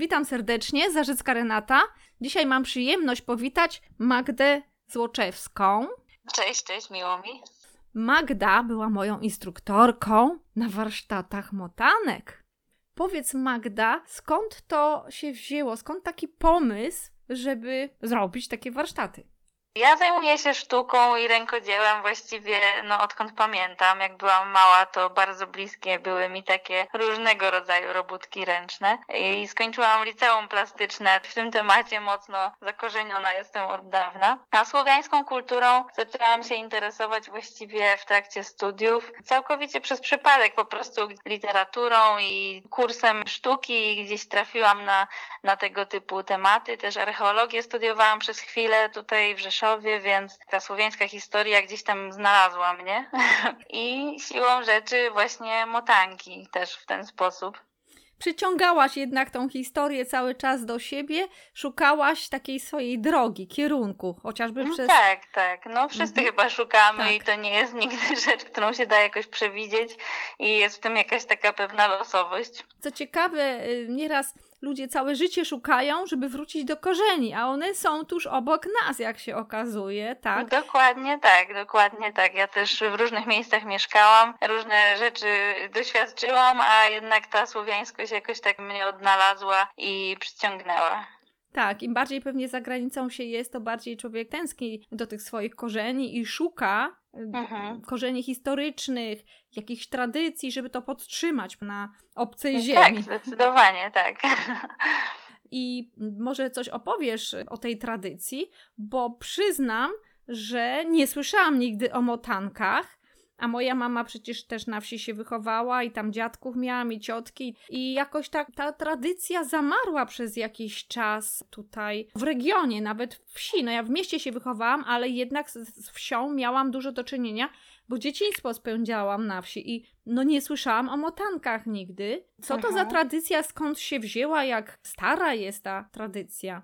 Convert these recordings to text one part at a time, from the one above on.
Witam serdecznie, Zarzycka Renata. Dzisiaj mam przyjemność powitać Magdę Złoczewską. Cześć, cześć, miło mi. Magda była moją instruktorką na warsztatach motanek. Powiedz Magda, skąd to się wzięło, skąd taki pomysł, żeby zrobić takie warsztaty? Ja zajmuję się sztuką i rękodziełem właściwie no, odkąd pamiętam. Jak byłam mała, to bardzo bliskie były mi takie różnego rodzaju robótki ręczne. I skończyłam liceum plastyczne. W tym temacie mocno zakorzeniona jestem od dawna. A słowiańską kulturą zaczęłam się interesować właściwie w trakcie studiów. Całkowicie przez przypadek, po prostu literaturą i kursem sztuki. Gdzieś trafiłam na, na tego typu tematy. Też archeologię studiowałam przez chwilę tutaj w Rzeszowie Rzeszowie, więc ta słowiańska historia gdzieś tam znalazła mnie. I siłą rzeczy właśnie motanki też w ten sposób. Przyciągałaś jednak tą historię cały czas do siebie, szukałaś takiej swojej drogi, kierunku, chociażby mm, przez. Tak, tak. No wszyscy mhm. chyba szukamy tak. i to nie jest nigdy rzecz, którą się da jakoś przewidzieć i jest w tym jakaś taka pewna losowość. Co ciekawe, y, nieraz ludzie całe życie szukają, żeby wrócić do korzeni, a one są tuż obok nas, jak się okazuje, tak? Dokładnie tak, dokładnie tak. Ja też w różnych miejscach mieszkałam, różne rzeczy doświadczyłam, a jednak ta słowiańskość jakoś tak mnie odnalazła i przyciągnęła. Tak, im bardziej pewnie za granicą się jest, to bardziej człowiek tęskni do tych swoich korzeni i szuka mhm. korzeni historycznych, jakichś tradycji, żeby to podtrzymać na obcej tak, ziemi. Tak, zdecydowanie tak. I może coś opowiesz o tej tradycji, bo przyznam, że nie słyszałam nigdy o motankach, a moja mama przecież też na wsi się wychowała i tam dziadków miałam i ciotki. I jakoś tak ta tradycja zamarła przez jakiś czas tutaj w regionie, nawet w wsi. No ja w mieście się wychowałam, ale jednak z, z wsią miałam dużo do czynienia, bo dzieciństwo spędziałam na wsi i no nie słyszałam o motankach nigdy. Co to za tradycja, skąd się wzięła, jak stara jest ta tradycja?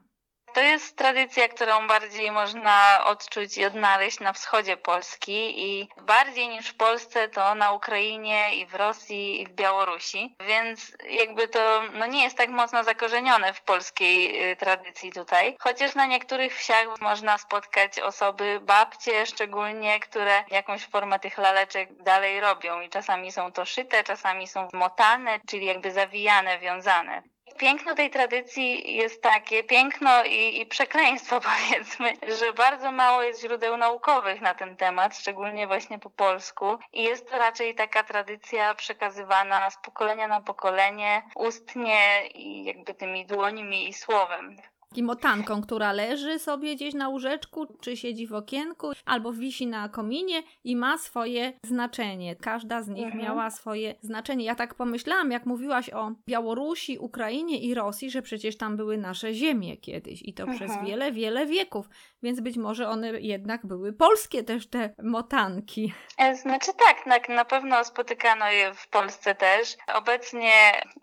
To jest tradycja, którą bardziej można odczuć i odnaleźć na wschodzie Polski i bardziej niż w Polsce to na Ukrainie i w Rosji i w Białorusi, więc jakby to no nie jest tak mocno zakorzenione w polskiej y, tradycji tutaj. Chociaż na niektórych wsiach można spotkać osoby, babcie szczególnie, które jakąś formę tych laleczek dalej robią i czasami są to szyte, czasami są motane, czyli jakby zawijane, wiązane. Piękno tej tradycji jest takie, piękno i, i, przekleństwo powiedzmy, że bardzo mało jest źródeł naukowych na ten temat, szczególnie właśnie po polsku. I jest to raczej taka tradycja przekazywana z pokolenia na pokolenie, ustnie i jakby tymi dłońmi i słowem motanką, która leży sobie gdzieś na łóżeczku, czy siedzi w okienku, albo wisi na kominie i ma swoje znaczenie. Każda z nich mhm. miała swoje znaczenie. Ja tak pomyślałam, jak mówiłaś o Białorusi, Ukrainie i Rosji, że przecież tam były nasze ziemie kiedyś i to mhm. przez wiele, wiele wieków, więc być może one jednak były polskie też te motanki. E, znaczy tak, na, na pewno spotykano je w Polsce też. Obecnie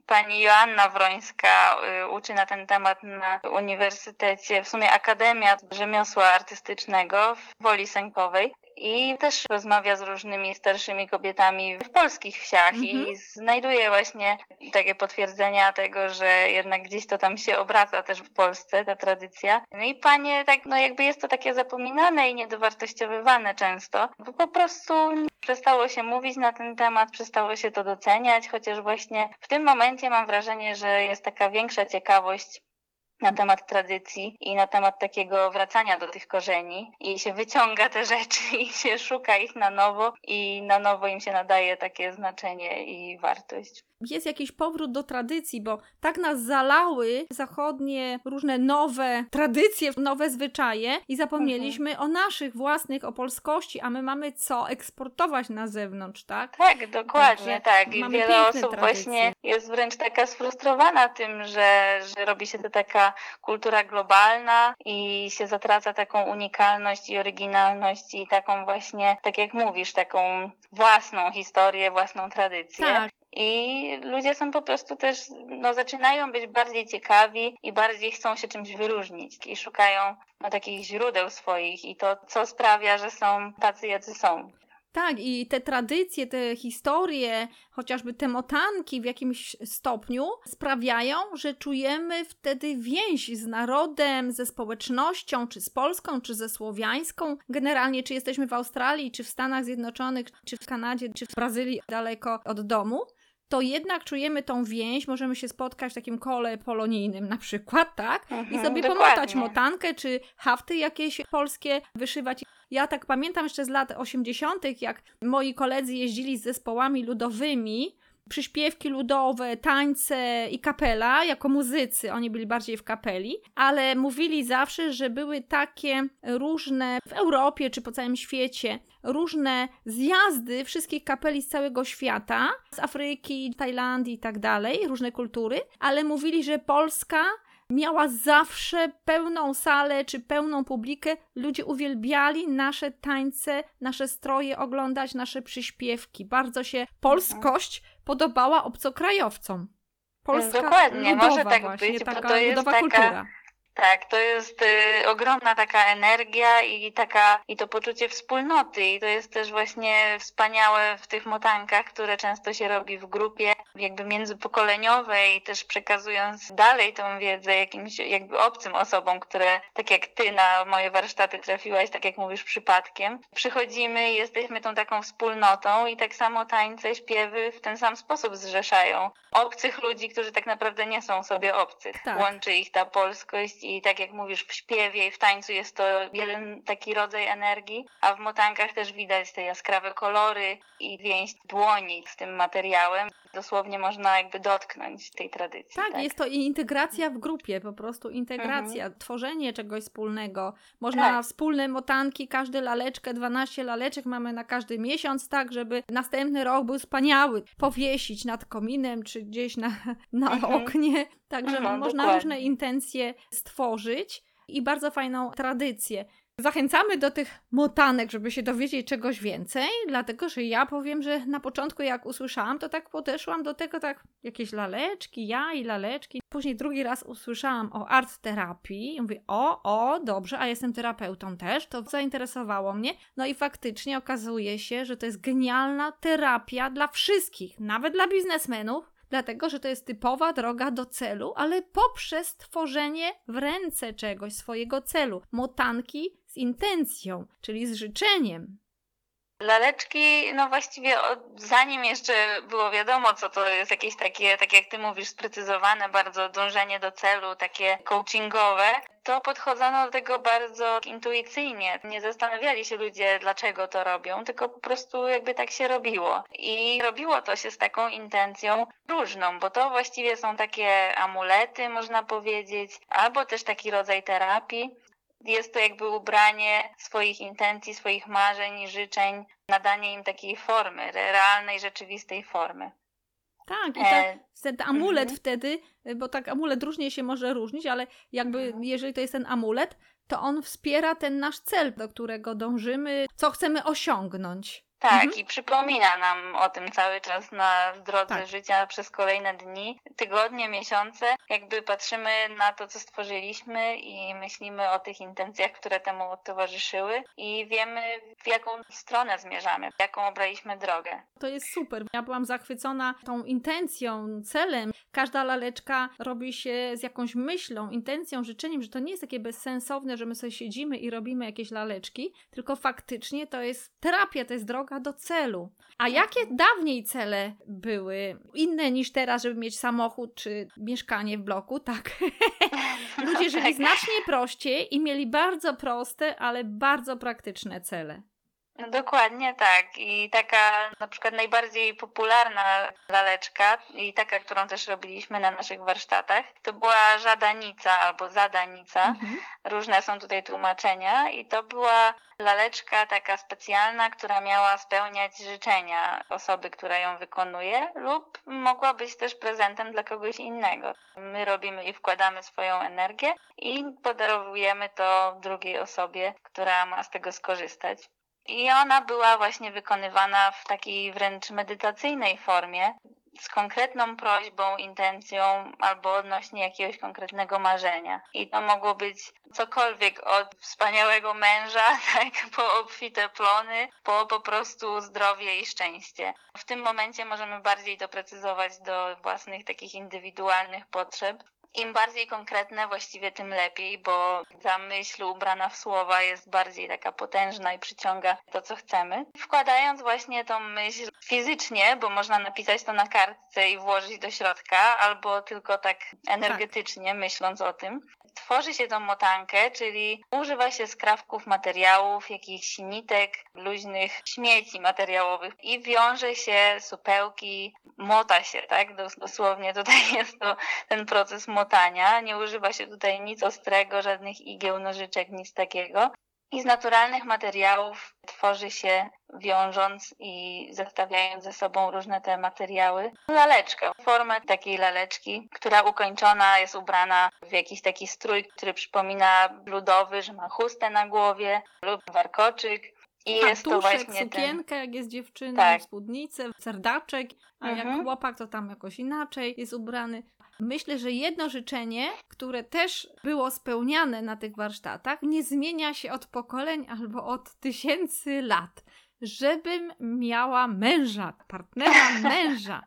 pani Joanna Wrońska y, uczy na ten temat na Uniwersytecie uniwersytecie, w sumie Akademia Rzemiosła Artystycznego w Woli Sękowej i też rozmawia z różnymi starszymi kobietami w polskich wsiach i mhm. znajduje właśnie takie potwierdzenia tego, że jednak gdzieś to tam się obraca też w Polsce, ta tradycja. No i panie, tak, no jakby jest to takie zapominane i niedowartościowywane często, bo po prostu przestało się mówić na ten temat, przestało się to doceniać, chociaż właśnie w tym momencie mam wrażenie, że jest taka większa ciekawość na temat tradycji i na temat takiego wracania do tych korzeni i się wyciąga te rzeczy i się szuka ich na nowo i na nowo im się nadaje takie znaczenie i wartość jest jakiś powrót do tradycji, bo tak nas zalały zachodnie różne nowe tradycje, nowe zwyczaje i zapomnieliśmy mhm. o naszych własnych, o polskości, a my mamy co eksportować na zewnątrz, tak? Tak, dokładnie, Także tak. I wiele osób tradycje. właśnie jest wręcz taka sfrustrowana tym, że, że robi się to taka kultura globalna i się zatraca taką unikalność i oryginalność i taką właśnie, tak jak mówisz, taką własną historię, własną tradycję. Tak. I ludzie są po prostu też, no, zaczynają być bardziej ciekawi i bardziej chcą się czymś wyróżnić i szukają no, takich źródeł swoich i to, co sprawia, że są tacy, jacy są. Tak, i te tradycje, te historie, chociażby te motanki w jakimś stopniu sprawiają, że czujemy wtedy więź z narodem, ze społecznością, czy z polską, czy ze słowiańską. Generalnie, czy jesteśmy w Australii, czy w Stanach Zjednoczonych, czy w Kanadzie, czy w Brazylii, daleko od domu to jednak czujemy tą więź, możemy się spotkać w takim kole polonijnym na przykład, tak? I Mhm, sobie dokładnie. pomotać motankę, czy hafty jakieś polskie wyszywać. Ja tak pamiętam jeszcze z lat 80., jak moi koledzy jeździli z zespołami ludowymi, przyśpiewki ludowe, tańce i kapela jako muzycy. Oni byli bardziej w kapeli, ale mówili zawsze, że były takie różne w Europie czy po całym świecie różne zjazdy wszystkich kapeli z całego świata, z Afryki, Tajlandii i tak dalej, różne kultury, ale mówili, że Polska miała zawsze pełną salę czy pełną publikę. Ludzie uwielbiali nasze tańce, nasze stroje oglądać, nasze przyśpiewki. Bardzo się polskość podobała obcokrajowcom. Polska Dokładnie, może tak właśnie, być, bo taka to jest ludowa taka- kultura. Tak, to jest y, ogromna taka energia i taka i to poczucie wspólnoty i to jest też właśnie wspaniałe w tych motankach, które często się robi w grupie jakby międzypokoleniowej, też przekazując dalej tą wiedzę jakimś jakby obcym osobom, które tak jak ty na moje warsztaty trafiłaś, tak jak mówisz przypadkiem. Przychodzimy i jesteśmy tą taką wspólnotą i tak samo tańce, śpiewy w ten sam sposób zrzeszają obcych ludzi, którzy tak naprawdę nie są sobie obcych. Tak. Łączy ich ta polskość i tak jak mówisz, w śpiewie i w tańcu jest to jeden taki rodzaj energii, a w motankach też widać te jaskrawe kolory i więź dłoni z tym materiałem. Dosłownie można jakby dotknąć tej tradycji. Tak, jest to i integracja w grupie, po prostu integracja, tworzenie czegoś wspólnego. Można Mhm. Tak. wspólne motanki, każdy laleczkę, 12 laleczek mamy na każdy miesiąc, tak, żeby następny rok był wspaniały. Powiesić nad kominem, czy gdzieś na, na Mhm. oknie. Także Mhm, można dokładnie. różne intencje stworzyć i bardzo fajną tradycję. Zachęcamy do tych motanek, żeby się dowiedzieć czegoś więcej, dlatego że ja powiem, że na początku jak usłyszałam, to tak podeszłam do tego tak jakieś laleczki, ja i laleczki. Później drugi raz usłyszałam o art terapii i mówię, o, o, dobrze, a jestem terapeutą też, to zainteresowało mnie. No i faktycznie okazuje się, że to jest genialna terapia dla wszystkich, nawet dla biznesmenów, dlatego że to jest typowa droga do celu, ale poprzez tworzenie w ręce czegoś, swojego celu. Motanki z intencją, czyli z życzeniem. Laleczki, no właściwie od, zanim jeszcze było wiadomo, co to jest jakieś takie, tak jak ty mówisz, sprecyzowane bardzo dążenie do celu, takie coachingowe, to podchodzono do tego bardzo intuicyjnie. Nie zastanawiali się ludzie, dlaczego to robią, tylko po prostu jakby tak się robiło. I robiło to się z taką intencją różną, bo to właściwie są takie amulety, można powiedzieć, albo też taki rodzaj terapii jest to jakby ubranie swoich intencji, swoich marzeń i życzeń, nadanie im takiej formy, realnej, rzeczywistej formy. Tak, i tak, E, ten amulet mhm. wtedy, bo tak amulet różnie się może różnić, ale jakby Mhm. jeżeli to jest ten amulet, to on wspiera ten nasz cel, do którego dążymy, co chcemy osiągnąć. Tak, Mhm. i przypomina nam o tym cały czas na drodze Tak. życia przez kolejne dni, tygodnie, miesiące. Jakby patrzymy na to, co stworzyliśmy i myślimy o tych intencjach, które temu towarzyszyły i wiemy, w jaką stronę zmierzamy, jaką obraliśmy drogę. To jest super. Ja byłam zachwycona tą intencją, celem. Każda laleczka robi się z jakąś myślą, intencją, życzeniem, że to nie jest takie bezsensowne, że my sobie siedzimy i robimy jakieś laleczki, tylko faktycznie to jest terapia, to jest droga do celu. A jakie dawniej cele były inne niż teraz, żeby mieć samochód czy mieszkanie w bloku? Tak. Ludzie żyli tak. znacznie prościej i mieli bardzo proste, ale bardzo praktyczne cele. No Dokładnie tak. I taka na przykład najbardziej popularna laleczka i taka, którą też robiliśmy na naszych warsztatach, to była żadanica albo zadanica. Mhm. Różne są tutaj tłumaczenia i to była laleczka taka specjalna, która miała spełniać życzenia osoby, która ją wykonuje lub mogła być też prezentem dla kogoś innego. My robimy i wkładamy swoją energię i podarowujemy to drugiej osobie, która ma z tego skorzystać. I ona była właśnie wykonywana w takiej wręcz medytacyjnej formie. z konkretną prośbą, intencją albo odnośnie jakiegoś konkretnego marzenia. I to mogło być cokolwiek od wspaniałego męża, tak, po obfite plony, po po prostu zdrowie i szczęście. W tym momencie możemy bardziej doprecyzować do własnych takich indywidualnych potrzeb. Im bardziej konkretne, właściwie tym lepiej, bo ta myśl ubrana w słowa jest bardziej taka potężna i przyciąga to, co chcemy. Wkładając właśnie tą myśl fizycznie, bo można napisać to na kartce i włożyć do środka, albo tylko tak energetycznie, tak. myśląc o tym, tworzy się tą motankę, czyli używa się skrawków materiałów, jakichś nitek, luźnych śmieci materiałowych i wiąże się supełki, mota się, tak? Dosłownie tutaj jest to ten proces motania. Nie używa się tutaj nic ostrego, żadnych igieł, nożyczek, nic takiego. I z naturalnych materiałów tworzy się, wiążąc i zestawiając ze sobą różne te materiały, laleczkę. Formę takiej laleczki, która ukończona jest ubrana w jakiś taki strój, który przypomina ludowy, że ma chustę na głowie lub warkoczyk. I jest to właśnie sukienkę, ten... jak jest dziewczyna, tak. spódnicę, serdaczek, a mhm. jak chłopak, to tam jakoś inaczej jest ubrany. Myślę, że jedno życzenie, które też było spełniane na tych warsztatach, nie zmienia się od pokoleń albo od tysięcy lat. Żebym miała męża, partnera męża.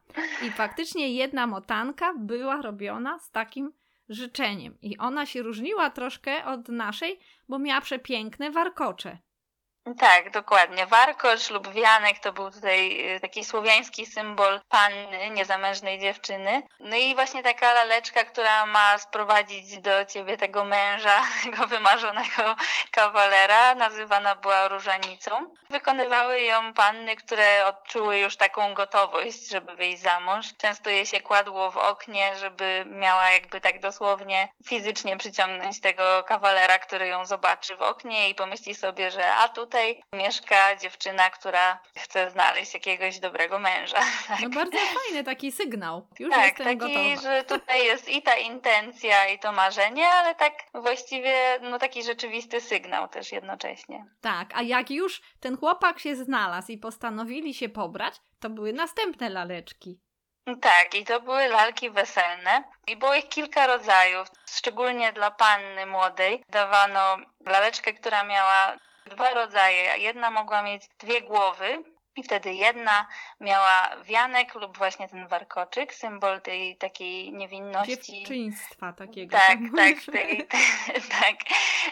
I faktycznie jedna motanka była robiona z takim życzeniem. I ona się różniła troszkę od naszej, bo miała przepiękne warkocze. Tak, dokładnie. Warkosz lub wianek to był tutaj y, taki słowiański symbol panny, niezamężnej dziewczyny. No i właśnie taka laleczka, która ma sprowadzić do ciebie tego męża, tego wymarzonego kawalera, nazywana była różanicą. Wykonywały ją panny, które odczuły już taką gotowość, żeby wyjść za mąż. Często je się kładło w oknie, żeby miała jakby tak dosłownie fizycznie przyciągnąć tego kawalera, który ją zobaczy w oknie i pomyśli sobie, że a tutaj tutaj mieszka dziewczyna, która chce znaleźć jakiegoś dobrego męża. Tak? No bardzo fajny taki sygnał. Już tak, jestem taki, gotowa. że tutaj jest i ta intencja, i to marzenie, ale tak właściwie no taki rzeczywisty sygnał też jednocześnie. Tak, a jak już ten chłopak się znalazł i postanowili się pobrać, to były następne laleczki. Tak, i to były lalki weselne. I było ich kilka rodzajów. Szczególnie dla panny młodej dawano laleczkę, która miała dwa rodzaje. Jedna mogła mieć dwie głowy, i wtedy jedna miała wianek lub właśnie ten warkoczyk, symbol tej takiej niewinności. Dziewczyństwa takiego. Tak, tak, tej, tak.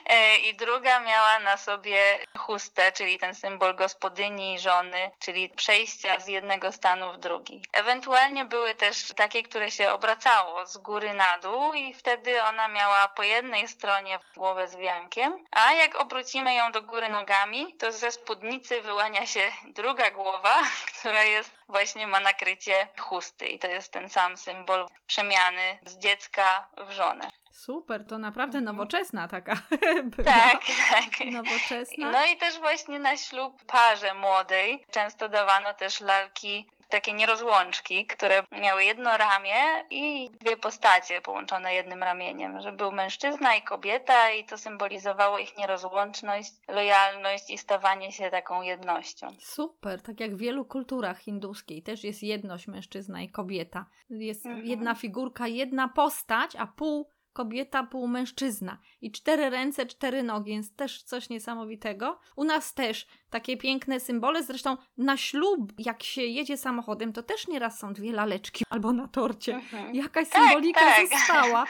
E, I druga miała na sobie chustę, czyli ten symbol gospodyni, żony, czyli przejścia z jednego stanu w drugi. Ewentualnie były też takie, które się obracało z góry na dół i wtedy ona miała po jednej stronie głowę z wiankiem, a jak obrócimy ją do góry nogami, to ze spódnicy wyłania się druga głowa, która jest właśnie ma nakrycie chusty i to jest ten sam symbol przemiany z dziecka w żonę. Super, to naprawdę mhm. nowoczesna taka. Była. Tak, tak. Nowoczesna. No i też właśnie na ślub parze młodej często dawano też lalki takie nierozłączki, które miały jedno ramię i dwie postacie połączone jednym ramieniem, że był mężczyzna i kobieta i to symbolizowało ich nierozłączność, lojalność i stawanie się taką jednością. Super, tak jak w wielu kulturach hinduskiej też jest jedność mężczyzna i kobieta. Jest mhm. jedna figurka, jedna postać, a pół kobieta, pół mężczyzna. I cztery ręce, cztery nogi, więc też coś niesamowitego. U nas też takie piękne symbole, zresztą na ślub, jak się jedzie samochodem, to też nieraz są dwie laleczki albo na torcie. Mhm. Jakaś tak, symbolika tak. została.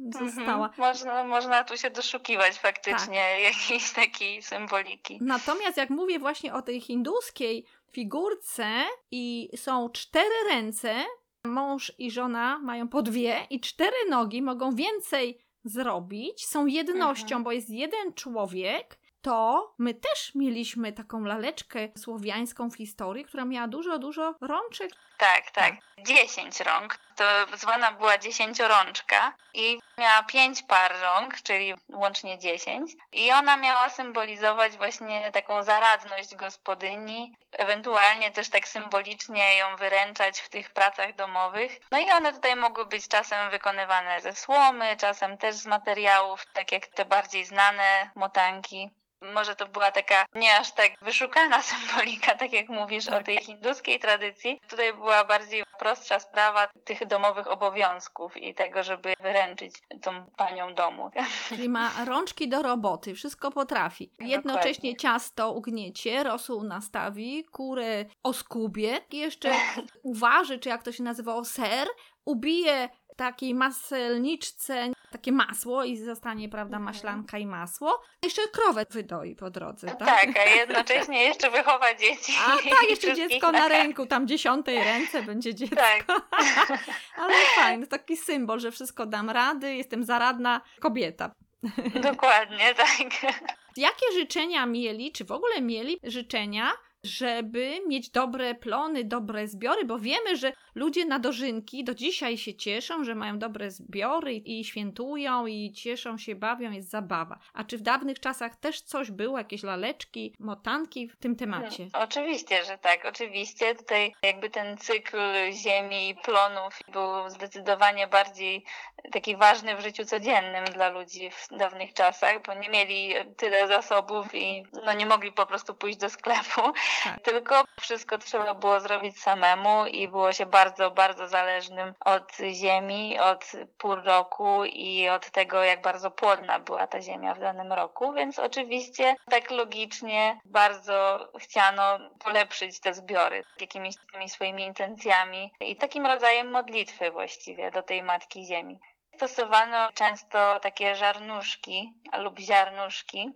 Mhm. została. Można, można tu się doszukiwać faktycznie tak. jakiejś takiej symboliki. Natomiast jak mówię właśnie o tej hinduskiej figurce i są cztery ręce, mąż i żona mają po dwie i cztery nogi mogą więcej zrobić, są jednością, mhm. bo jest jeden człowiek, to my też mieliśmy taką laleczkę słowiańską w historii, która miała dużo, dużo rączek. Tak, tak. Dziesięć rąk. To zwana była dziesięciorączka i miała pięć par rąk, czyli łącznie dziesięć. I ona miała symbolizować właśnie taką zaradność gospodyni, ewentualnie też tak symbolicznie ją wyręczać w tych pracach domowych. No i one tutaj mogły być czasem wykonywane ze słomy, czasem też z materiałów, tak jak te bardziej znane motanki. Może to była taka nie aż tak wyszukana symbolika, tak jak mówisz o tej hinduskiej tradycji. Tutaj była bardziej prostsza sprawa tych domowych obowiązków i tego, żeby wyręczyć tą panią domu. Czyli ma rączki do roboty, wszystko potrafi. Jednocześnie Dokładnie. ciasto ugniecie, rosół nastawi, kurę oskubie, jeszcze uważy, czy jak to się nazywało, ser, ubije takiej maselniczce takie masło i zostanie, prawda, mhm. maślanka i masło. Jeszcze krowę wydoi po drodze, tak? Tak, a jednocześnie jeszcze wychowa dzieci. A tak, jeszcze dziecko na ręku, tam dziesiątej ręce będzie dziecko. Tak. Ale fajny, taki symbol, że wszystko dam rady, jestem zaradna kobieta. Dokładnie, tak. Jakie życzenia mieli, czy w ogóle mieli życzenia żeby mieć dobre plony, dobre zbiory, bo wiemy, że ludzie na dożynki do dzisiaj się cieszą, że mają dobre zbiory i świętują i cieszą się, bawią, jest zabawa. A czy w dawnych czasach też coś było, jakieś laleczki, motanki w tym temacie? No, oczywiście, że tak, oczywiście. Tutaj jakby ten cykl ziemi i plonów był zdecydowanie bardziej taki ważny w życiu codziennym dla ludzi w dawnych czasach, bo nie mieli tyle zasobów i no nie mogli po prostu pójść do sklepu, tak. tylko wszystko trzeba było zrobić samemu i było się bardzo, bardzo zależnym od ziemi, od pół roku i od tego, jak bardzo płodna była ta ziemia w danym roku, więc oczywiście tak logicznie bardzo chciano polepszyć te zbiory jakimiś tymi swoimi intencjami i takim rodzajem modlitwy właściwie do tej Matki Ziemi. Stosowano często takie żarnuszki lub ziarnuszki,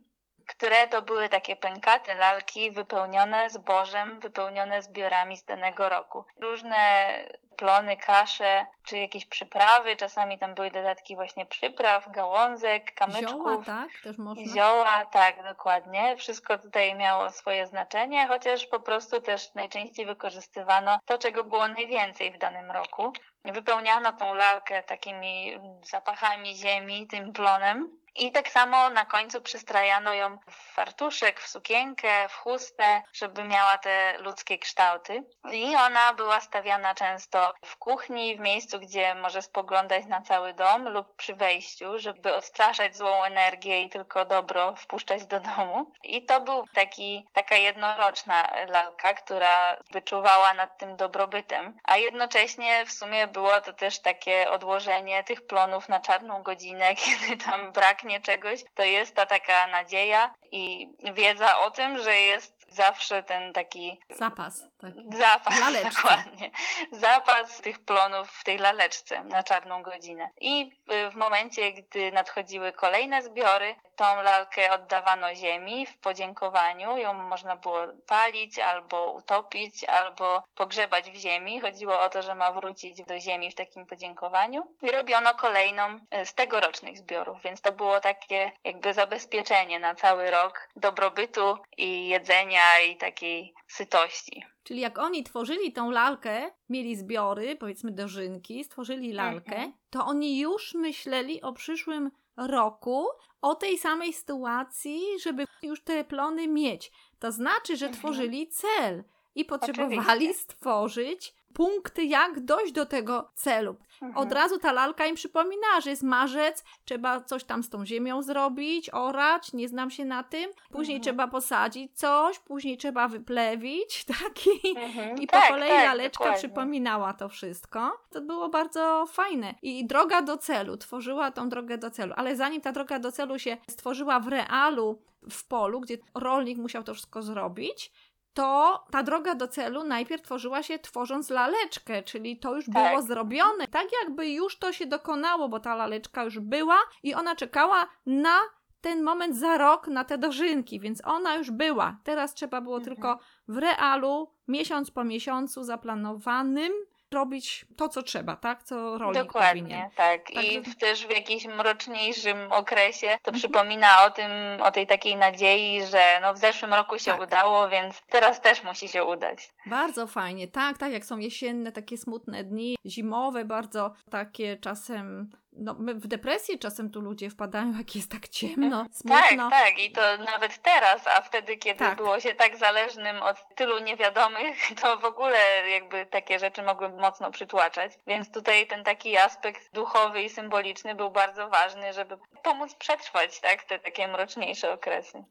które to były takie pękate lalki wypełnione zbożem, wypełnione zbiorami z danego roku. Różne plony, kasze, czy jakieś przyprawy, czasami tam były dodatki właśnie przypraw, gałązek, kamyczków. Zioła, tak? Też można? Zioła, tak, dokładnie. Wszystko tutaj miało swoje znaczenie, chociaż po prostu też najczęściej wykorzystywano to, czego było najwięcej w danym roku. Wypełniano tą lalkę takimi zapachami ziemi, tym plonem, i tak samo na końcu przystrajano ją w fartuszek, w sukienkę, w chustę, żeby miała te ludzkie kształty. I ona była stawiana często w kuchni, w miejscu, gdzie może spoglądać na cały dom lub przy wejściu, żeby odstraszać złą energię i tylko dobro wpuszczać do domu. I to był taki, taka jednoroczna lalka, która wyczuwała nad tym dobrobytem. A jednocześnie w sumie było to też takie odłożenie tych plonów na czarną godzinę, kiedy tam braknie braknie czegoś, to jest ta taka nadzieja i wiedza o tym, że jest zawsze ten taki zapas. Tak. Zapas, dokładnie. Zapas tych plonów w tej laleczce na czarną godzinę. I w momencie, gdy nadchodziły kolejne zbiory, tą lalkę oddawano ziemi w podziękowaniu. Ją można było palić albo utopić, albo pogrzebać w ziemi. Chodziło o to, że ma wrócić do ziemi w takim podziękowaniu. I robiono kolejną e, z tegorocznych zbiorów, więc to było takie jakby zabezpieczenie na cały rok dobrobytu i jedzenia i takiej sytości. Czyli jak oni tworzyli tą lalkę, mieli zbiory, powiedzmy dożynki, stworzyli lalkę, mhm. to oni już myśleli o przyszłym roku, o tej samej sytuacji, żeby już te plony mieć. To znaczy, że mhm. tworzyli cel i potrzebowali Oczywiście. stworzyć punkty, jak dojść do tego celu. Mhm. Od razu ta lalka im przypomina, że jest marzec, trzeba coś tam z tą ziemią zrobić, orać, nie znam się na tym. Później mhm. trzeba posadzić coś, później trzeba wyplewić, taki. Mhm. I po tak, kolei tak, laleczka dokładnie. przypominała to wszystko. To było bardzo fajne. I droga do celu, tworzyła tą drogę do celu. Ale zanim ta droga do celu się stworzyła w realu, w polu, gdzie rolnik musiał to wszystko zrobić, to ta droga do celu najpierw tworzyła się tworząc laleczkę, czyli to już tak. było zrobione. Tak jakby już to się dokonało, bo ta laleczka już była i ona czekała na ten moment za rok na te dożynki, więc ona już była. Teraz trzeba było mhm. tylko w realu, miesiąc po miesiącu zaplanowanym, robić to, co trzeba, tak? Co rolnik Dokładnie, powinien. tak. Także... I też w jakimś mroczniejszym okresie to mhm. przypomina o tym, o tej takiej nadziei, że no w zeszłym roku się tak. udało, więc teraz też musi się udać. Bardzo fajnie, tak, tak, jak są jesienne, takie smutne dni, zimowe, bardzo takie czasem no, my w depresję czasem tu ludzie wpadają, jak jest tak ciemno, tak, smutno. Tak, tak. I to nawet teraz, a wtedy, kiedy tak. było się tak zależnym od tylu niewiadomych, to w ogóle jakby takie rzeczy mogły mocno przytłaczać. Więc tutaj ten taki aspekt duchowy i symboliczny był bardzo ważny, żeby pomóc przetrwać tak, te takie mroczniejsze okresy.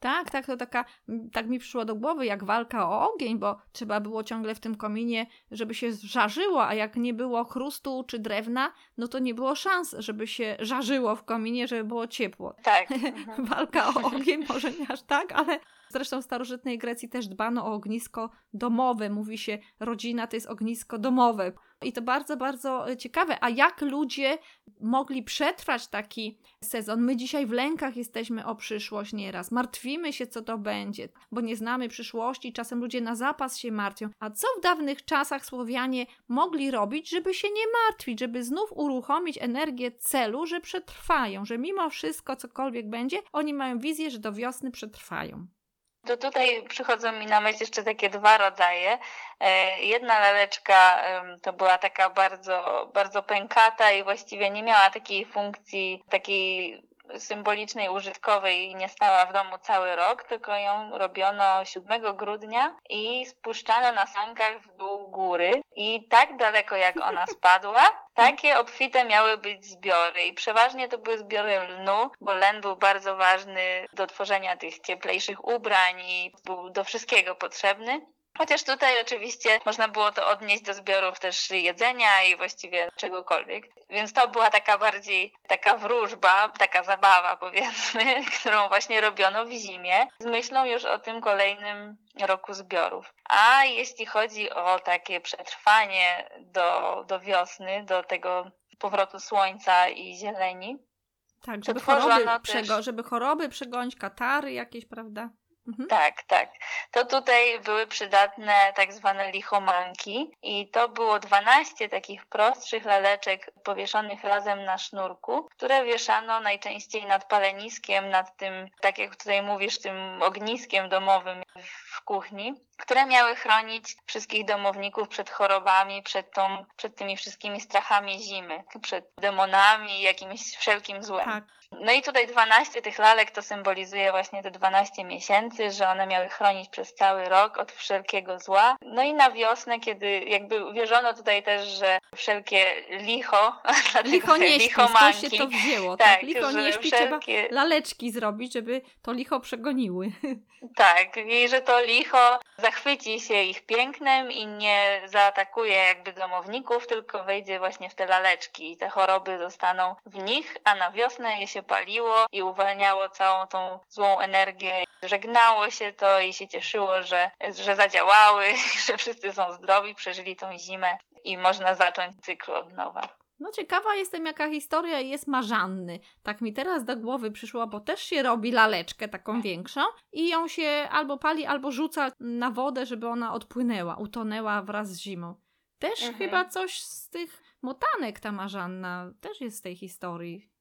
Tak, tak, to taka, tak mi przyszło do głowy, jak walka o ogień, bo trzeba było ciągle w tym kominie, żeby się żarzyło, a jak nie było chrustu czy drewna, no to nie było szans, żeby się żarzyło w kominie, żeby było ciepło. Tak. walka o ogień może nie aż tak, ale zresztą w starożytnej Grecji też dbano o ognisko domowe. Mówi się, rodzina to jest ognisko domowe. I to bardzo, bardzo e, ciekawe. A jak ludzie mogli przetrwać taki sezon? My dzisiaj w lękach jesteśmy o przyszłość nieraz. Martwimy się, co to będzie, bo nie znamy przyszłości. Czasem ludzie na zapas się martwią. A co w dawnych czasach Słowianie mogli robić, żeby się nie martwić, żeby znów uruchomić energię celu, że przetrwają, że mimo wszystko, cokolwiek będzie, oni mają wizję, że do wiosny przetrwają. To tutaj przychodzą mi na myśl jeszcze takie dwa rodzaje. E, jedna laleczka to była taka bardzo, bardzo pękata i właściwie nie miała takiej funkcji, takiej symbolicznej, użytkowej i nie stała w domu cały rok, tylko ją robiono 7 grudnia i spuszczano na sankach w dół góry i tak daleko jak ona spadła, takie obfite miały być zbiory i przeważnie to były zbiory lnu, bo len był bardzo ważny do tworzenia tych cieplejszych ubrań i był do wszystkiego potrzebny. Chociaż tutaj oczywiście można było to odnieść do zbiorów też jedzenia i właściwie czegokolwiek. Więc to była taka bardziej taka wróżba, taka zabawa powiedzmy, którą właśnie robiono w zimie z myślą już o tym kolejnym roku zbiorów. A jeśli chodzi o takie przetrwanie do, do wiosny, do tego powrotu słońca i zieleni, tak, żeby choroby, też... przego, żeby choroby przegonić, katary jakieś, prawda? Mhm. Tak, tak. To tutaj były przydatne tak zwane lichomanki i to było 12 takich prostszych laleczek powieszonych razem na sznurku, które wieszano najczęściej nad paleniskiem, nad tym, tak jak tutaj mówisz, tym ogniskiem domowym w kuchni, które miały chronić wszystkich domowników przed chorobami, przed, tą, przed tymi wszystkimi strachami zimy, przed demonami, jakimś wszelkim złem. Tak. No i tutaj 12 tych lalek to symbolizuje właśnie te 12 miesięcy, że one miały chronić przez cały rok od wszelkiego zła. No i na wiosnę, kiedy jakby wierzono tutaj też, że wszelkie licho, licho nie śpi, to się to wzięło, tak? tak licho nie śpi, wszelkie... trzeba laleczki zrobić, żeby to licho przegoniły. Tak, i że to licho zachwyci się ich pięknem i nie zaatakuje jakby domowników, tylko wejdzie właśnie w te laleczki i te choroby zostaną w nich, a na wiosnę je się paliło i uwalniało całą tą złą energię. Żegnało się to i się cieszyło, że, że zadziałały, że wszyscy są zdrowi, przeżyli tą zimę i można zacząć cykl od nowa. No ciekawa jestem, jaka historia jest Marzanny. Tak mi teraz do głowy przyszło, bo też się robi laleczkę taką większą i ją się albo pali, albo rzuca na wodę, żeby ona odpłynęła, utonęła wraz z zimą. Też mhm. chyba coś z tych motanek ta Marzanna też jest z tej historii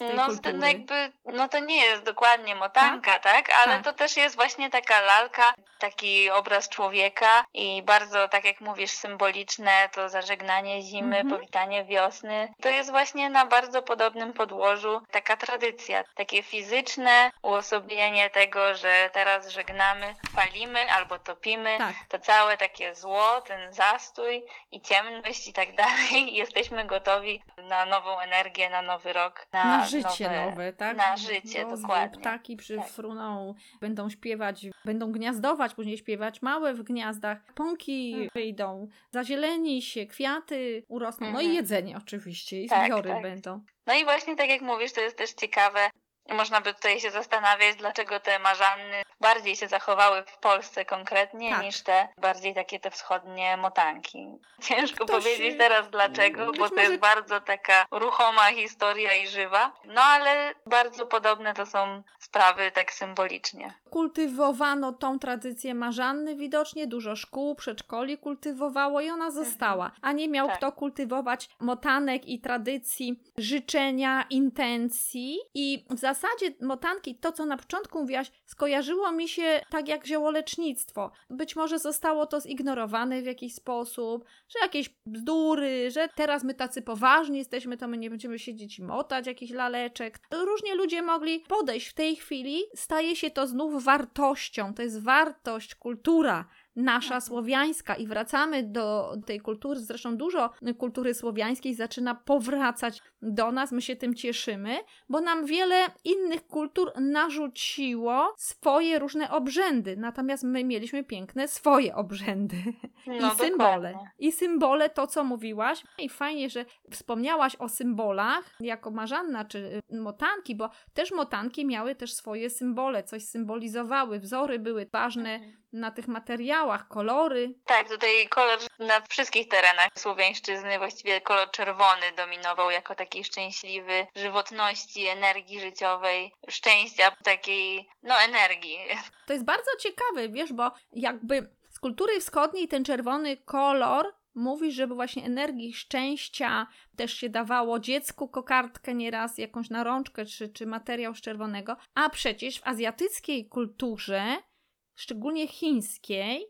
no, no jakby, no to nie jest dokładnie motanka, tak? tak? Ale tak. to też jest właśnie taka lalka, taki obraz człowieka i bardzo, tak jak mówisz, symboliczne to zażegnanie zimy, mhm. powitanie wiosny. To jest właśnie na bardzo podobnym podłożu taka tradycja, takie fizyczne uosobienie tego, że teraz żegnamy, palimy albo topimy tak. to całe takie zło, ten zastój i ciemność i tak dalej. Jesteśmy gotowi na nową energię, na nowy rok, na, na życie nowe, nowe, tak? Na życie, Rozwój, dokładnie. Ptaki przyfruną, tak. będą śpiewać, będą gniazdować, później śpiewać małe w gniazdach, pąki mhm. wyjdą, zazieleni się, kwiaty urosną, no i mhm. jedzenie oczywiście i tak, zbiory tak. będą. No i właśnie tak jak mówisz, to jest też ciekawe, można by tutaj się zastanawiać, dlaczego te marzanny bardziej się zachowały w Polsce konkretnie tak. niż te bardziej takie te wschodnie motanki. Ciężko Ktoś... powiedzieć teraz dlaczego, Być bo to może... jest bardzo taka ruchoma historia i żywa. No ale bardzo podobne to są sprawy tak symbolicznie. Kultywowano tą tradycję marzanny widocznie, dużo szkół, przedszkoli kultywowało i ona została. A nie miał tak. kto kultywować motanek i tradycji, życzenia, intencji i w zasadzie zasadzie motanki, to co na początku mówiłaś, skojarzyło mi się tak jak ziołolecznictwo. Być może zostało to zignorowane w jakiś sposób, że jakieś bzdury, że teraz my tacy poważni jesteśmy, to my nie będziemy siedzieć i motać jakichś laleczek. Różnie ludzie mogli podejść. W tej chwili staje się to znów wartością. To jest wartość, kultura nasza słowiańska i wracamy do tej kultury, zresztą dużo kultury słowiańskiej zaczyna powracać do nas, my się tym cieszymy, bo nam wiele innych kultur narzuciło swoje różne obrzędy, natomiast my mieliśmy piękne swoje obrzędy No, i symbole. dokładnie. I symbole, to co mówiłaś. I fajnie, że wspomniałaś o symbolach jako Marzanna czy y, motanki, bo też motanki miały też swoje symbole, coś symbolizowały, wzory były ważne Mhm. na tych materiałach, kolory. Tak, tutaj kolor na wszystkich terenach słowiańszczyzny, właściwie kolor czerwony dominował jako taki szczęśliwy, żywotności, energii życiowej, szczęścia, takiej, no energii. To jest bardzo ciekawe, wiesz, bo jakby z kultury wschodniej ten czerwony kolor mówi, żeby właśnie energii szczęścia też się dawało dziecku kokardkę nieraz, jakąś narączkę czy, czy materiał z czerwonego, a przecież w azjatyckiej kulturze, szczególnie chińskiej,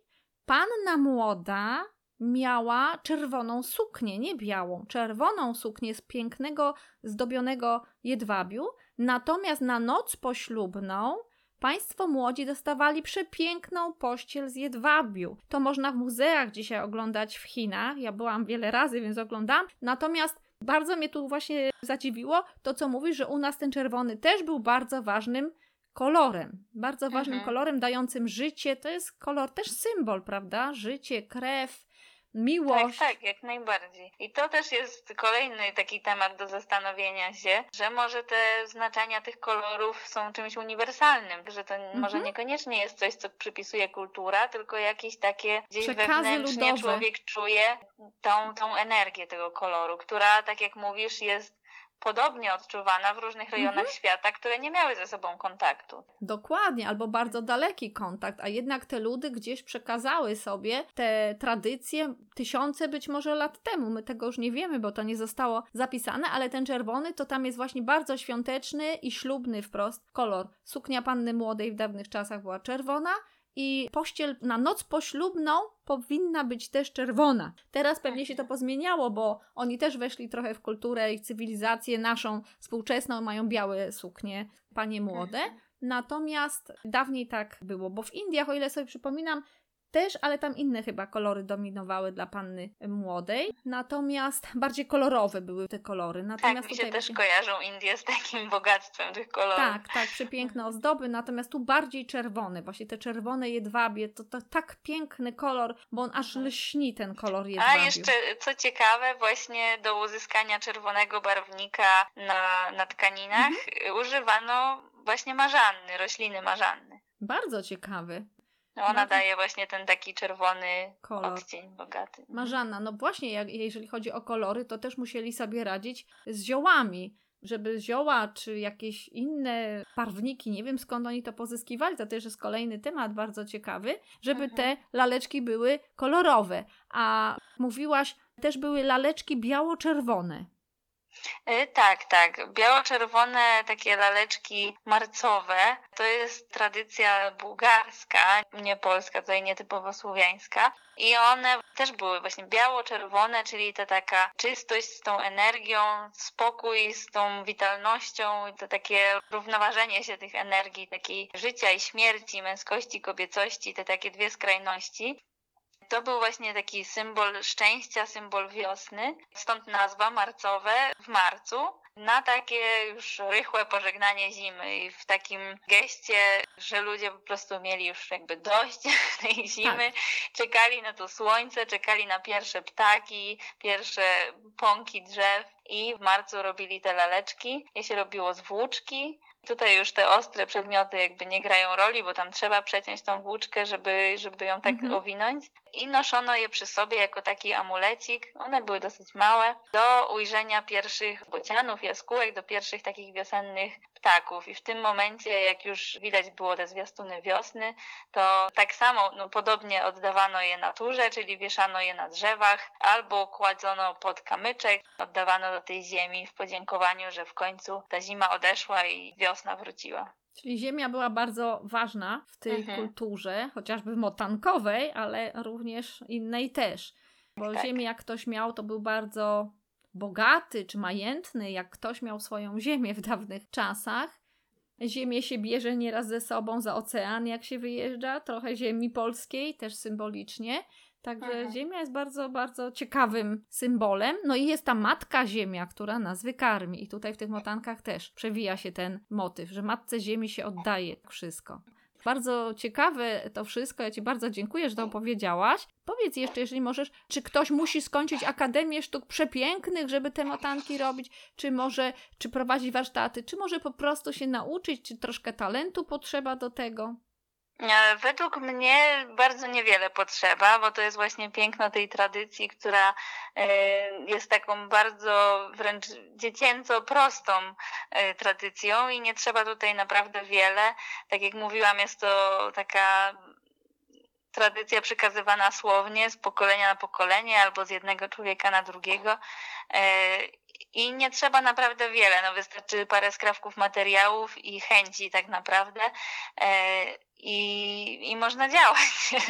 panna młoda miała czerwoną suknię, nie białą, czerwoną suknię z pięknego, zdobionego jedwabiu, natomiast na noc poślubną Państwo młodzi dostawali przepiękną pościel z jedwabiu. To można w muzeach dzisiaj oglądać w Chinach. Ja byłam wiele razy, więc oglądam. Natomiast bardzo mnie tu właśnie zadziwiło to, co mówisz, że u nas ten czerwony też był bardzo ważnym kolorem. Bardzo ważnym Mhm. kolorem dającym życie. To jest kolor też symbol, prawda? Życie, krew, miłość. tak, jak najbardziej. I to też jest kolejny taki temat do zastanowienia się, że może te znaczenia tych kolorów są czymś uniwersalnym, że to może niekoniecznie jest coś, co przypisuje kultura, tylko jakieś takie gdzieś Przekazy wewnętrznie ludowe. człowiek czuje tą, tą energię tego koloru, która, tak jak mówisz, jest podobnie odczuwana w różnych rejonach Mhm. świata, które nie miały ze sobą kontaktu. Dokładnie, albo bardzo daleki kontakt, a jednak te ludy gdzieś przekazały sobie te tradycje tysiące być może lat temu. My tego już nie wiemy, bo to nie zostało zapisane, ale ten czerwony to tam jest właśnie bardzo świąteczny i ślubny wprost kolor. Suknia panny młodej w dawnych czasach była czerwona. I pościel na noc poślubną powinna być też czerwona. Teraz pewnie się to pozmieniało, bo oni też weszli trochę w kulturę i cywilizację naszą współczesną, mają białe suknie, panie młode. Natomiast dawniej tak było, bo w Indiach, o ile sobie przypominam, też, ale tam inne chyba kolory dominowały dla panny młodej. Natomiast bardziej kolorowe były te kolory. Tak, Natomiast mi się też właśnie- kojarzą Indie z takim bogactwem tych kolorów. tak, tak, przepiękne ozdoby, natomiast tu bardziej czerwone, właśnie te czerwone jedwabie, to, to tak piękny kolor, bo on aż Mhm. lśni ten kolor A jedwabiu. jeszcze, co ciekawe, właśnie do uzyskania czerwonego barwnika na, na tkaninach Mhm. używano właśnie marzanny, rośliny marzanny. Bardzo ciekawy No to- daje właśnie ten taki czerwony kolor. odcień bogaty. Marzanna, no właśnie, jak, jeżeli chodzi o kolory, to też musieli sobie radzić z ziołami. Żeby zioła czy jakieś inne barwniki, nie wiem skąd oni to pozyskiwali, to też jest kolejny temat bardzo ciekawy, żeby Mhm. te laleczki były kolorowe. A mówiłaś, też były laleczki biało-czerwone. Y, Tak, tak. Biało-czerwone takie laleczki marcowe to jest tradycja bułgarska, nie polska, tutaj nietypowo słowiańska. I one też były właśnie biało-czerwone, czyli ta taka czystość z tą energią, spokój z tą witalnością, to takie równoważenie się tych energii, takiej życia i śmierci, męskości, kobiecości, te takie dwie skrajności. To był właśnie taki symbol szczęścia, symbol wiosny, stąd nazwa marcowe w marcu. Na takie już rychłe pożegnanie zimy i w takim geście, że ludzie po prostu mieli już jakby dość tej zimy, czekali na to słońce, czekali na pierwsze ptaki, pierwsze pąki drzew i w marcu robili te laleczki. Je się robiło z włóczki. Tutaj już te ostre przedmioty jakby nie grają roli, bo tam trzeba przeciąć tą włóczkę, żeby, żeby ją tak Mhm. owinąć. I noszono je przy sobie jako taki amulecik. One były dosyć małe. Do ujrzenia pierwszych bocianów, jaskółek, do pierwszych takich wiosennych ptaków. I w tym momencie, jak już widać było te zwiastuny wiosny, to tak samo, no podobnie oddawano je naturze, czyli wieszano je na drzewach, albo kładzono pod kamyczek, oddawano do tej ziemi w podziękowaniu, że w końcu ta zima odeszła i wiosna wróciła. Czyli ziemia była bardzo ważna w tej Mhm. kulturze, chociażby motankowej, ale również innej też. Bo Tak. ziemię jak ktoś miał, to był bardzo bogaty czy majętny, jak ktoś miał swoją ziemię w dawnych czasach. Ziemię się bierze nieraz ze sobą za ocean, jak się wyjeżdża, trochę ziemi polskiej, też symbolicznie. Także Mhm. ziemia jest bardzo, bardzo ciekawym symbolem. No i jest ta matka ziemia, która nas wykarmi. I tutaj w tych motankach też przewija się ten motyw, że matce ziemi się oddaje wszystko. Bardzo ciekawe to wszystko. Ja Ci bardzo dziękuję, że to opowiedziałaś. Powiedz jeszcze, jeżeli możesz, czy ktoś musi skończyć Akademię Sztuk Przepięknych, żeby te motanki robić? Czy może, czy prowadzić warsztaty? Czy może po prostu się nauczyć? Czy troszkę talentu potrzeba do tego? E, Według mnie bardzo niewiele potrzeba, bo to jest właśnie piękno tej tradycji, która e, jest taką bardzo wręcz dziecięco prostą e, tradycją i nie trzeba tutaj naprawdę wiele. Tak jak mówiłam, jest to taka tradycja przekazywana słownie z pokolenia na pokolenie albo z jednego człowieka na drugiego. I nie trzeba naprawdę wiele, no wystarczy parę skrawków materiałów i chęci tak naprawdę e, i, i można działać.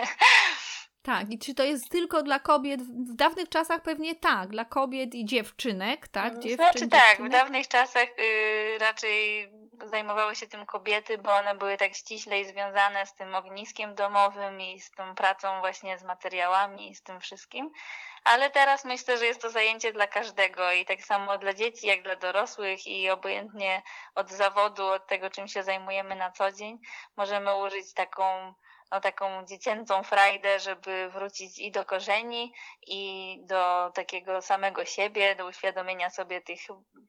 Tak, i czy to jest tylko dla kobiet? W dawnych czasach pewnie tak, dla kobiet i dziewczynek, tak? Dziewczyn, Znaczy tak, w dawnych czasach y, raczej zajmowały się tym kobiety, bo one były tak ściślej związane z tym ogniskiem domowym i z tą pracą właśnie z materiałami i z tym wszystkim. Ale teraz myślę, że jest to zajęcie dla każdego i tak samo dla dzieci, jak dla dorosłych i obojętnie od zawodu, od tego, czym się zajmujemy na co dzień, możemy użyć taką no, taką dziecięcą frajdę, żeby wrócić i do korzeni, i do takiego samego siebie, do uświadomienia sobie tych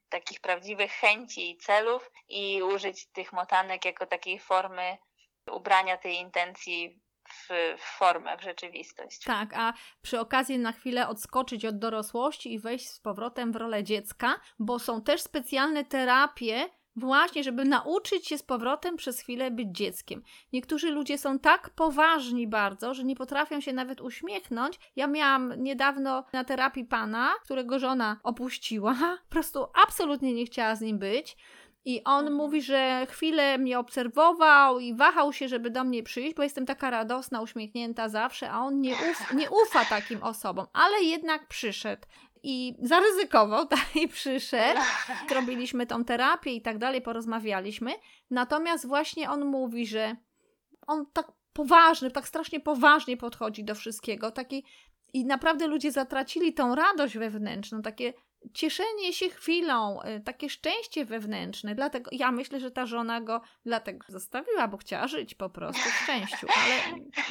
takich prawdziwych chęci i celów i użyć tych motanek jako takiej formy ubrania tej intencji w, formę, w rzeczywistość. Tak, a przy okazji na chwilę odskoczyć od dorosłości i wejść z powrotem w rolę dziecka, bo są też specjalne terapie, właśnie, żeby nauczyć się z powrotem przez chwilę być dzieckiem. Niektórzy ludzie są tak poważni bardzo, że nie potrafią się nawet uśmiechnąć. Ja miałam niedawno na terapii pana, którego żona opuściła, po prostu absolutnie nie chciała z nim być. I on Mhm. mówi, że chwilę mnie obserwował i wahał się, żeby do mnie przyjść, bo jestem taka radosna, uśmiechnięta zawsze, a on nie, uf, nie ufa takim osobom, ale jednak przyszedł i zaryzykował, tak, i przyszedł. Robiliśmy tą terapię i tak dalej, porozmawialiśmy. Natomiast właśnie on mówi, że on tak poważny, tak strasznie poważnie podchodzi do wszystkiego, taki i naprawdę ludzie zatracili tą radość wewnętrzną, takie cieszenie się chwilą, y, takie szczęście wewnętrzne. Dlatego ja myślę, że ta żona go dlatego zostawiła, bo chciała żyć po prostu w szczęściu.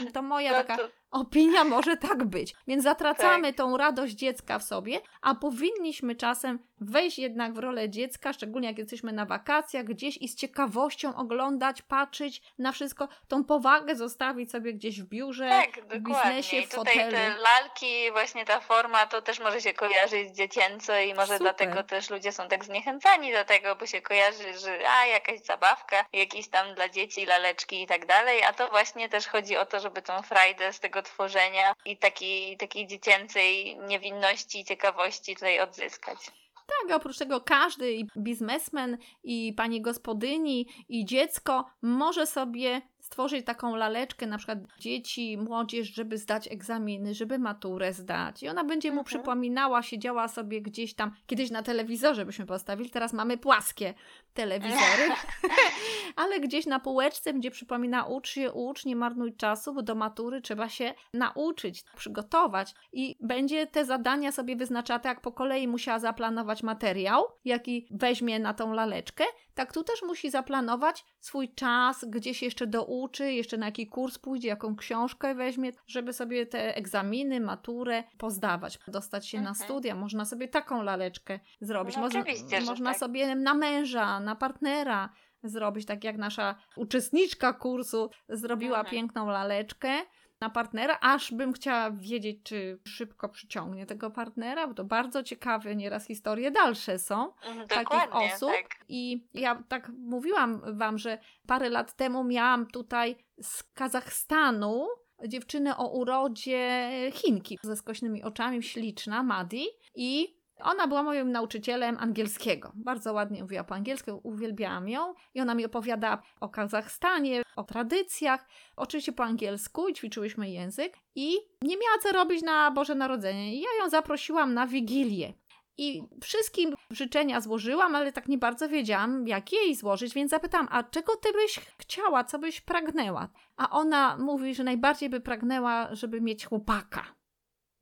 Ale to moja No taka to- opinia może tak być. Więc zatracamy tą radość dziecka w sobie, a powinniśmy czasem wejść jednak w rolę dziecka, szczególnie jak jesteśmy na wakacjach gdzieś i z ciekawością oglądać, patrzeć na wszystko, tą powagę zostawić sobie gdzieś w biurze, Tak, w biznesie, w tutaj fotelu. te lalki, właśnie ta forma, to też może się kojarzyć dziecięco i może Super. dlatego też ludzie są tak zniechęcani do tego, bo się kojarzy, że a, jakaś zabawka, jakieś tam dla dzieci laleczki i tak dalej, a to właśnie też chodzi o to, żeby tą frajdę z tego tworzenia i takiej, takiej dziecięcej niewinności i ciekawości tutaj odzyskać. Tak, oprócz tego każdy i biznesmen, i pani gospodyni, i dziecko może sobie stworzyć taką laleczkę, na przykład dzieci, młodzież, żeby zdać egzaminy, żeby maturę zdać. I ona będzie mu Mhm. przypominała, siedziała sobie gdzieś tam, kiedyś na telewizorze byśmy postawili, teraz mamy płaskie telewizory, ale gdzieś na półeczce będzie przypomina ucz się, ucz, nie marnuj czasu, bo do matury trzeba się nauczyć, przygotować i będzie te zadania sobie wyznaczała tak, jak po kolei musiała zaplanować materiał, jaki weźmie na tą laleczkę, tak tu też musi zaplanować swój czas, gdzie się jeszcze douczy, jeszcze na jaki kurs pójdzie, jaką książkę weźmie, żeby sobie te egzaminy, maturę pozdawać, dostać się na studia. Można sobie taką laleczkę zrobić. No można można tak. sobie na męża, na partnera zrobić, tak jak nasza uczestniczka kursu zrobiła Mhm. piękną laleczkę na partnera, aż bym chciała wiedzieć, czy szybko przyciągnie tego partnera, bo to bardzo ciekawe nieraz historie dalsze są Mhm, takich osób. tak. I ja tak mówiłam wam, że parę lat temu miałam tutaj z Kazachstanu dziewczynę o urodzie Chinki ze skośnymi oczami, śliczna, Madi i ona była moim nauczycielem angielskiego. Bardzo ładnie mówiła po angielsku, uwielbiałam ją i ona mi opowiadała o Kazachstanie, o tradycjach, oczywiście po angielsku i ćwiczyłyśmy język i nie miała co robić na Boże Narodzenie. I ja ją zaprosiłam na Wigilię. I wszystkim życzenia złożyłam, ale tak nie bardzo wiedziałam, jak jej złożyć, więc zapytałam, a czego ty byś chciała, co byś pragnęła? A ona mówi, że najbardziej by pragnęła, żeby mieć chłopaka.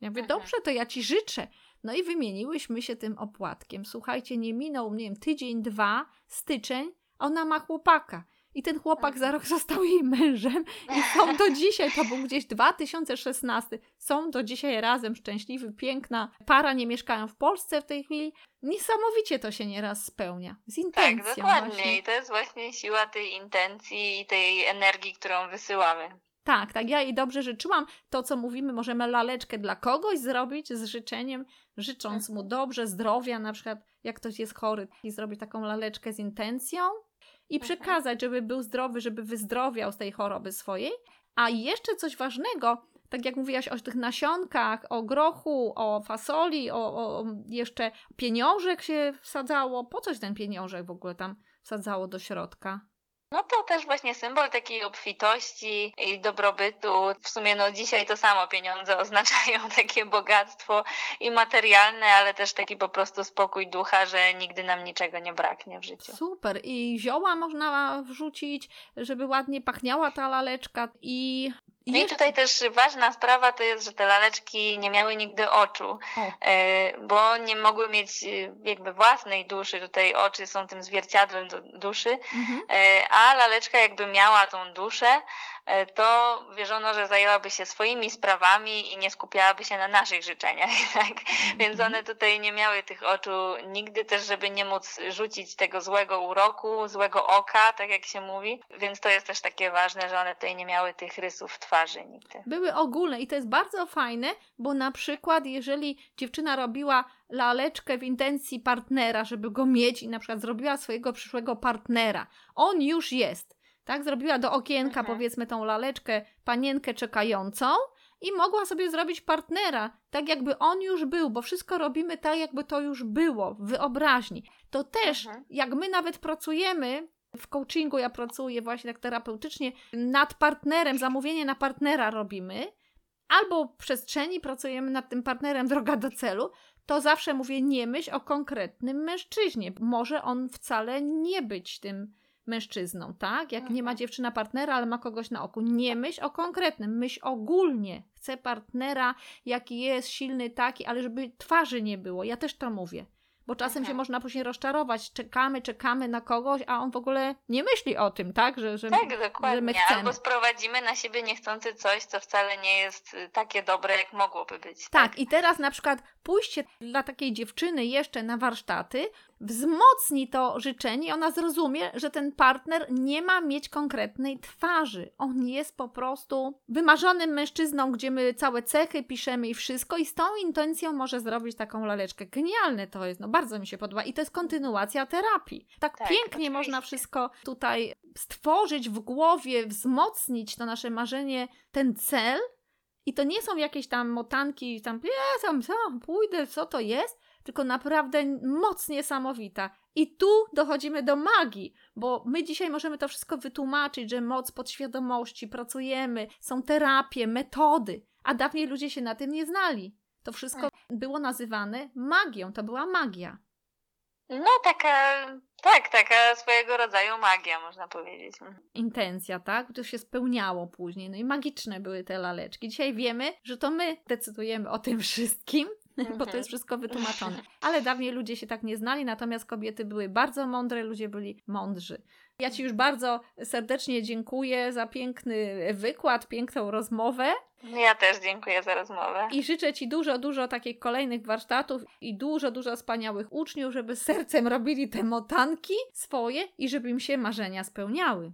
Ja mówię, mhm. dobrze, to ja ci życzę. No i wymieniłyśmy się tym opłatkiem. Słuchajcie, nie minął, nie wiem, tydzień, dwa, styczeń, ona ma chłopaka. I ten chłopak za rok został jej mężem i są do dzisiaj, to był gdzieś 2016, są do dzisiaj razem, szczęśliwy, piękna para, nie mieszkają w Polsce w tej chwili. Niesamowicie to się nieraz spełnia, z intencją Tak, dokładnie właśnie. i to jest właśnie siła tej intencji i tej energii, którą wysyłamy. Tak, tak, ja jej dobrze życzyłam. To, co mówimy, możemy laleczkę dla kogoś zrobić z życzeniem, życząc mu dobrze, zdrowia, na przykład jak ktoś jest chory i zrobić taką laleczkę z intencją i mhm. przekazać, żeby był zdrowy, żeby wyzdrowiał z tej choroby swojej. A jeszcze coś ważnego, tak jak mówiłaś o tych nasionkach, o grochu, o fasoli, o, o jeszcze pieniążek się wsadzało. Po coś ten pieniążek w ogóle tam wsadzało do środka? No to też właśnie symbol takiej obfitości i dobrobytu. W sumie no dzisiaj to samo pieniądze oznaczają takie bogactwo i materialne, ale też taki po prostu spokój ducha, że nigdy nam niczego nie braknie w życiu. Super. I zioła można wrzucić, żeby ładnie pachniała ta laleczka i no i tutaj też ważna sprawa to jest, że te laleczki nie miały nigdy oczu, e, bo nie mogły mieć e, jakby własnej duszy. Tutaj oczy są tym zwierciadłem duszy, mhm. E, a laleczka jakby miała tą duszę, to wierzono, że zajęłaby się swoimi sprawami i nie skupiałaby się na naszych życzeniach. Tak? Więc mhm. one tutaj nie miały tych oczu nigdy też, żeby nie móc rzucić tego złego uroku, złego oka, tak jak się mówi. Więc to jest też takie ważne, że one tutaj nie miały tych rysów twarzy nigdy. Były ogólne i to jest bardzo fajne, bo na przykład jeżeli dziewczyna robiła laleczkę w intencji partnera, żeby go mieć i na przykład zrobiła swojego przyszłego partnera, on już jest tak? Zrobiła do okienka, mhm. powiedzmy, tą laleczkę, panienkę czekającą i mogła sobie zrobić partnera, tak jakby on już był, bo wszystko robimy tak, jakby to już było, w wyobraźni. To też, mhm. jak my nawet pracujemy w coachingu, ja pracuję właśnie tak terapeutycznie, nad partnerem, zamówienie na partnera robimy, albo w przestrzeni pracujemy nad tym partnerem droga do celu, to zawsze mówię, nie myśl o konkretnym mężczyźnie. Może on wcale nie być tym mężczyzną, tak? Jak nie ma mhm. dziewczyna partnera, ale ma kogoś na oku. Nie myśl o konkretnym, myśl ogólnie. Chcę partnera, jaki jest, silny, taki, ale żeby twarzy nie było. Ja też to mówię bo czasem Aha. się można później rozczarować. Czekamy, czekamy na kogoś, a on w ogóle nie myśli o tym, tak? Że, że, tak, dokładnie. Że my chcemy. Albo sprowadzimy na siebie niechcący coś, co wcale nie jest y, takie dobre, jak mogłoby być. Tak, tak? i teraz na przykład pójście dla takiej dziewczyny jeszcze na warsztaty wzmocni to życzenie i ona zrozumie, że ten partner nie ma mieć konkretnej twarzy. On jest po prostu wymarzonym mężczyzną, gdzie my całe cechy piszemy i wszystko i z tą intencją może zrobić taką laleczkę. Genialne to jest, no bardzo mi się podoba i to jest kontynuacja terapii. Tak, tak pięknie oczywiście. można wszystko tutaj stworzyć w głowie, wzmocnić to nasze marzenie, ten cel. I to nie są jakieś tam motanki, tam, ja tam, co, pójdę, co to jest, tylko naprawdę moc niesamowita. I tu dochodzimy do magii, bo my dzisiaj możemy to wszystko wytłumaczyć, że moc podświadomości, pracujemy, są terapie, metody, a dawniej ludzie się na tym nie znali. To wszystko było nazywane magią, to była magia. No, taka, tak, taka swojego rodzaju magia, można powiedzieć. Intencja, tak? To się spełniało później. No i magiczne były te laleczki. Dzisiaj wiemy, że to my decydujemy o tym wszystkim, bo to jest wszystko wytłumaczone. Ale dawniej ludzie się tak nie znali, natomiast kobiety były bardzo mądre, ludzie byli mądrzy. Ja Ci już bardzo serdecznie dziękuję za piękny wykład, piękną rozmowę. Ja też dziękuję za rozmowę. I życzę Ci dużo, dużo takich kolejnych warsztatów i dużo, dużo wspaniałych uczniów, żeby sercem robili te motanki swoje i żeby im się marzenia spełniały.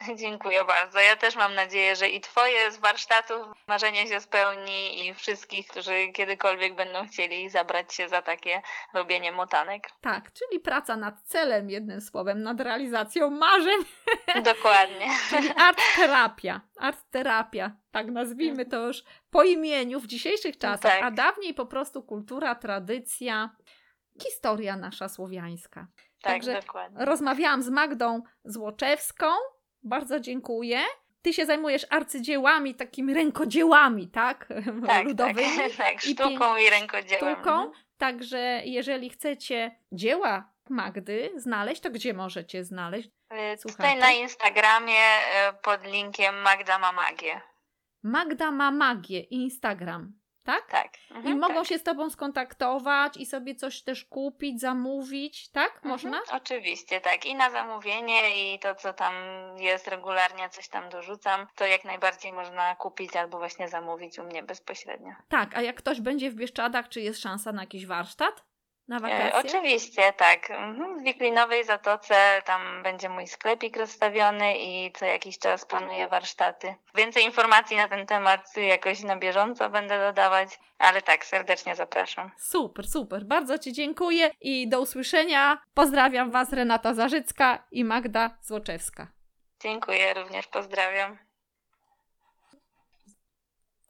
Dziękuję bardzo. Ja też mam nadzieję, że i Twoje z warsztatów marzenie się spełni i wszystkich, którzy kiedykolwiek będą chcieli zabrać się za takie robienie motanek. Tak, czyli praca nad celem, jednym słowem, nad realizacją marzeń. Dokładnie. czyli art terapia. Art terapia, tak nazwijmy to już po imieniu w dzisiejszych czasach, tak. a dawniej po prostu kultura, tradycja, historia nasza słowiańska. Tak, Także dokładnie. rozmawiałam z Magdą Złoczewską, bardzo dziękuję. Ty się zajmujesz arcydziełami, takimi rękodziełami, tak? Tak, Ludowymi. tak, tak sztuką i, i rękodziełem. Sztuką. Mhm. Także jeżeli chcecie dzieła Magdy znaleźć, to gdzie możecie znaleźć? Y, tutaj na Instagramie y, pod linkiem Magda ma magię. Magda ma magię, Instagram. Tak? Tak. I Mhm, mogą tak. się z Tobą skontaktować i sobie coś też kupić, zamówić, tak? Można? Mhm, oczywiście, tak. I na zamówienie, i to, co tam jest regularnie, coś tam dorzucam, to jak najbardziej można kupić albo właśnie zamówić u mnie bezpośrednio. Tak, a jak ktoś będzie w Bieszczadach, czy jest szansa na jakiś warsztat? Na E, wakacje? oczywiście, tak. Mhm, W Wiklinowej Zatoce tam będzie mój sklepik rozstawiony i co jakiś czas planuję warsztaty. Więcej informacji na ten temat jakoś na bieżąco będę dodawać, ale tak, serdecznie zapraszam. Super, super. Bardzo Ci dziękuję i do usłyszenia. Pozdrawiam Was Renata Zarzycka i Magda Złoczewska. Dziękuję również, pozdrawiam.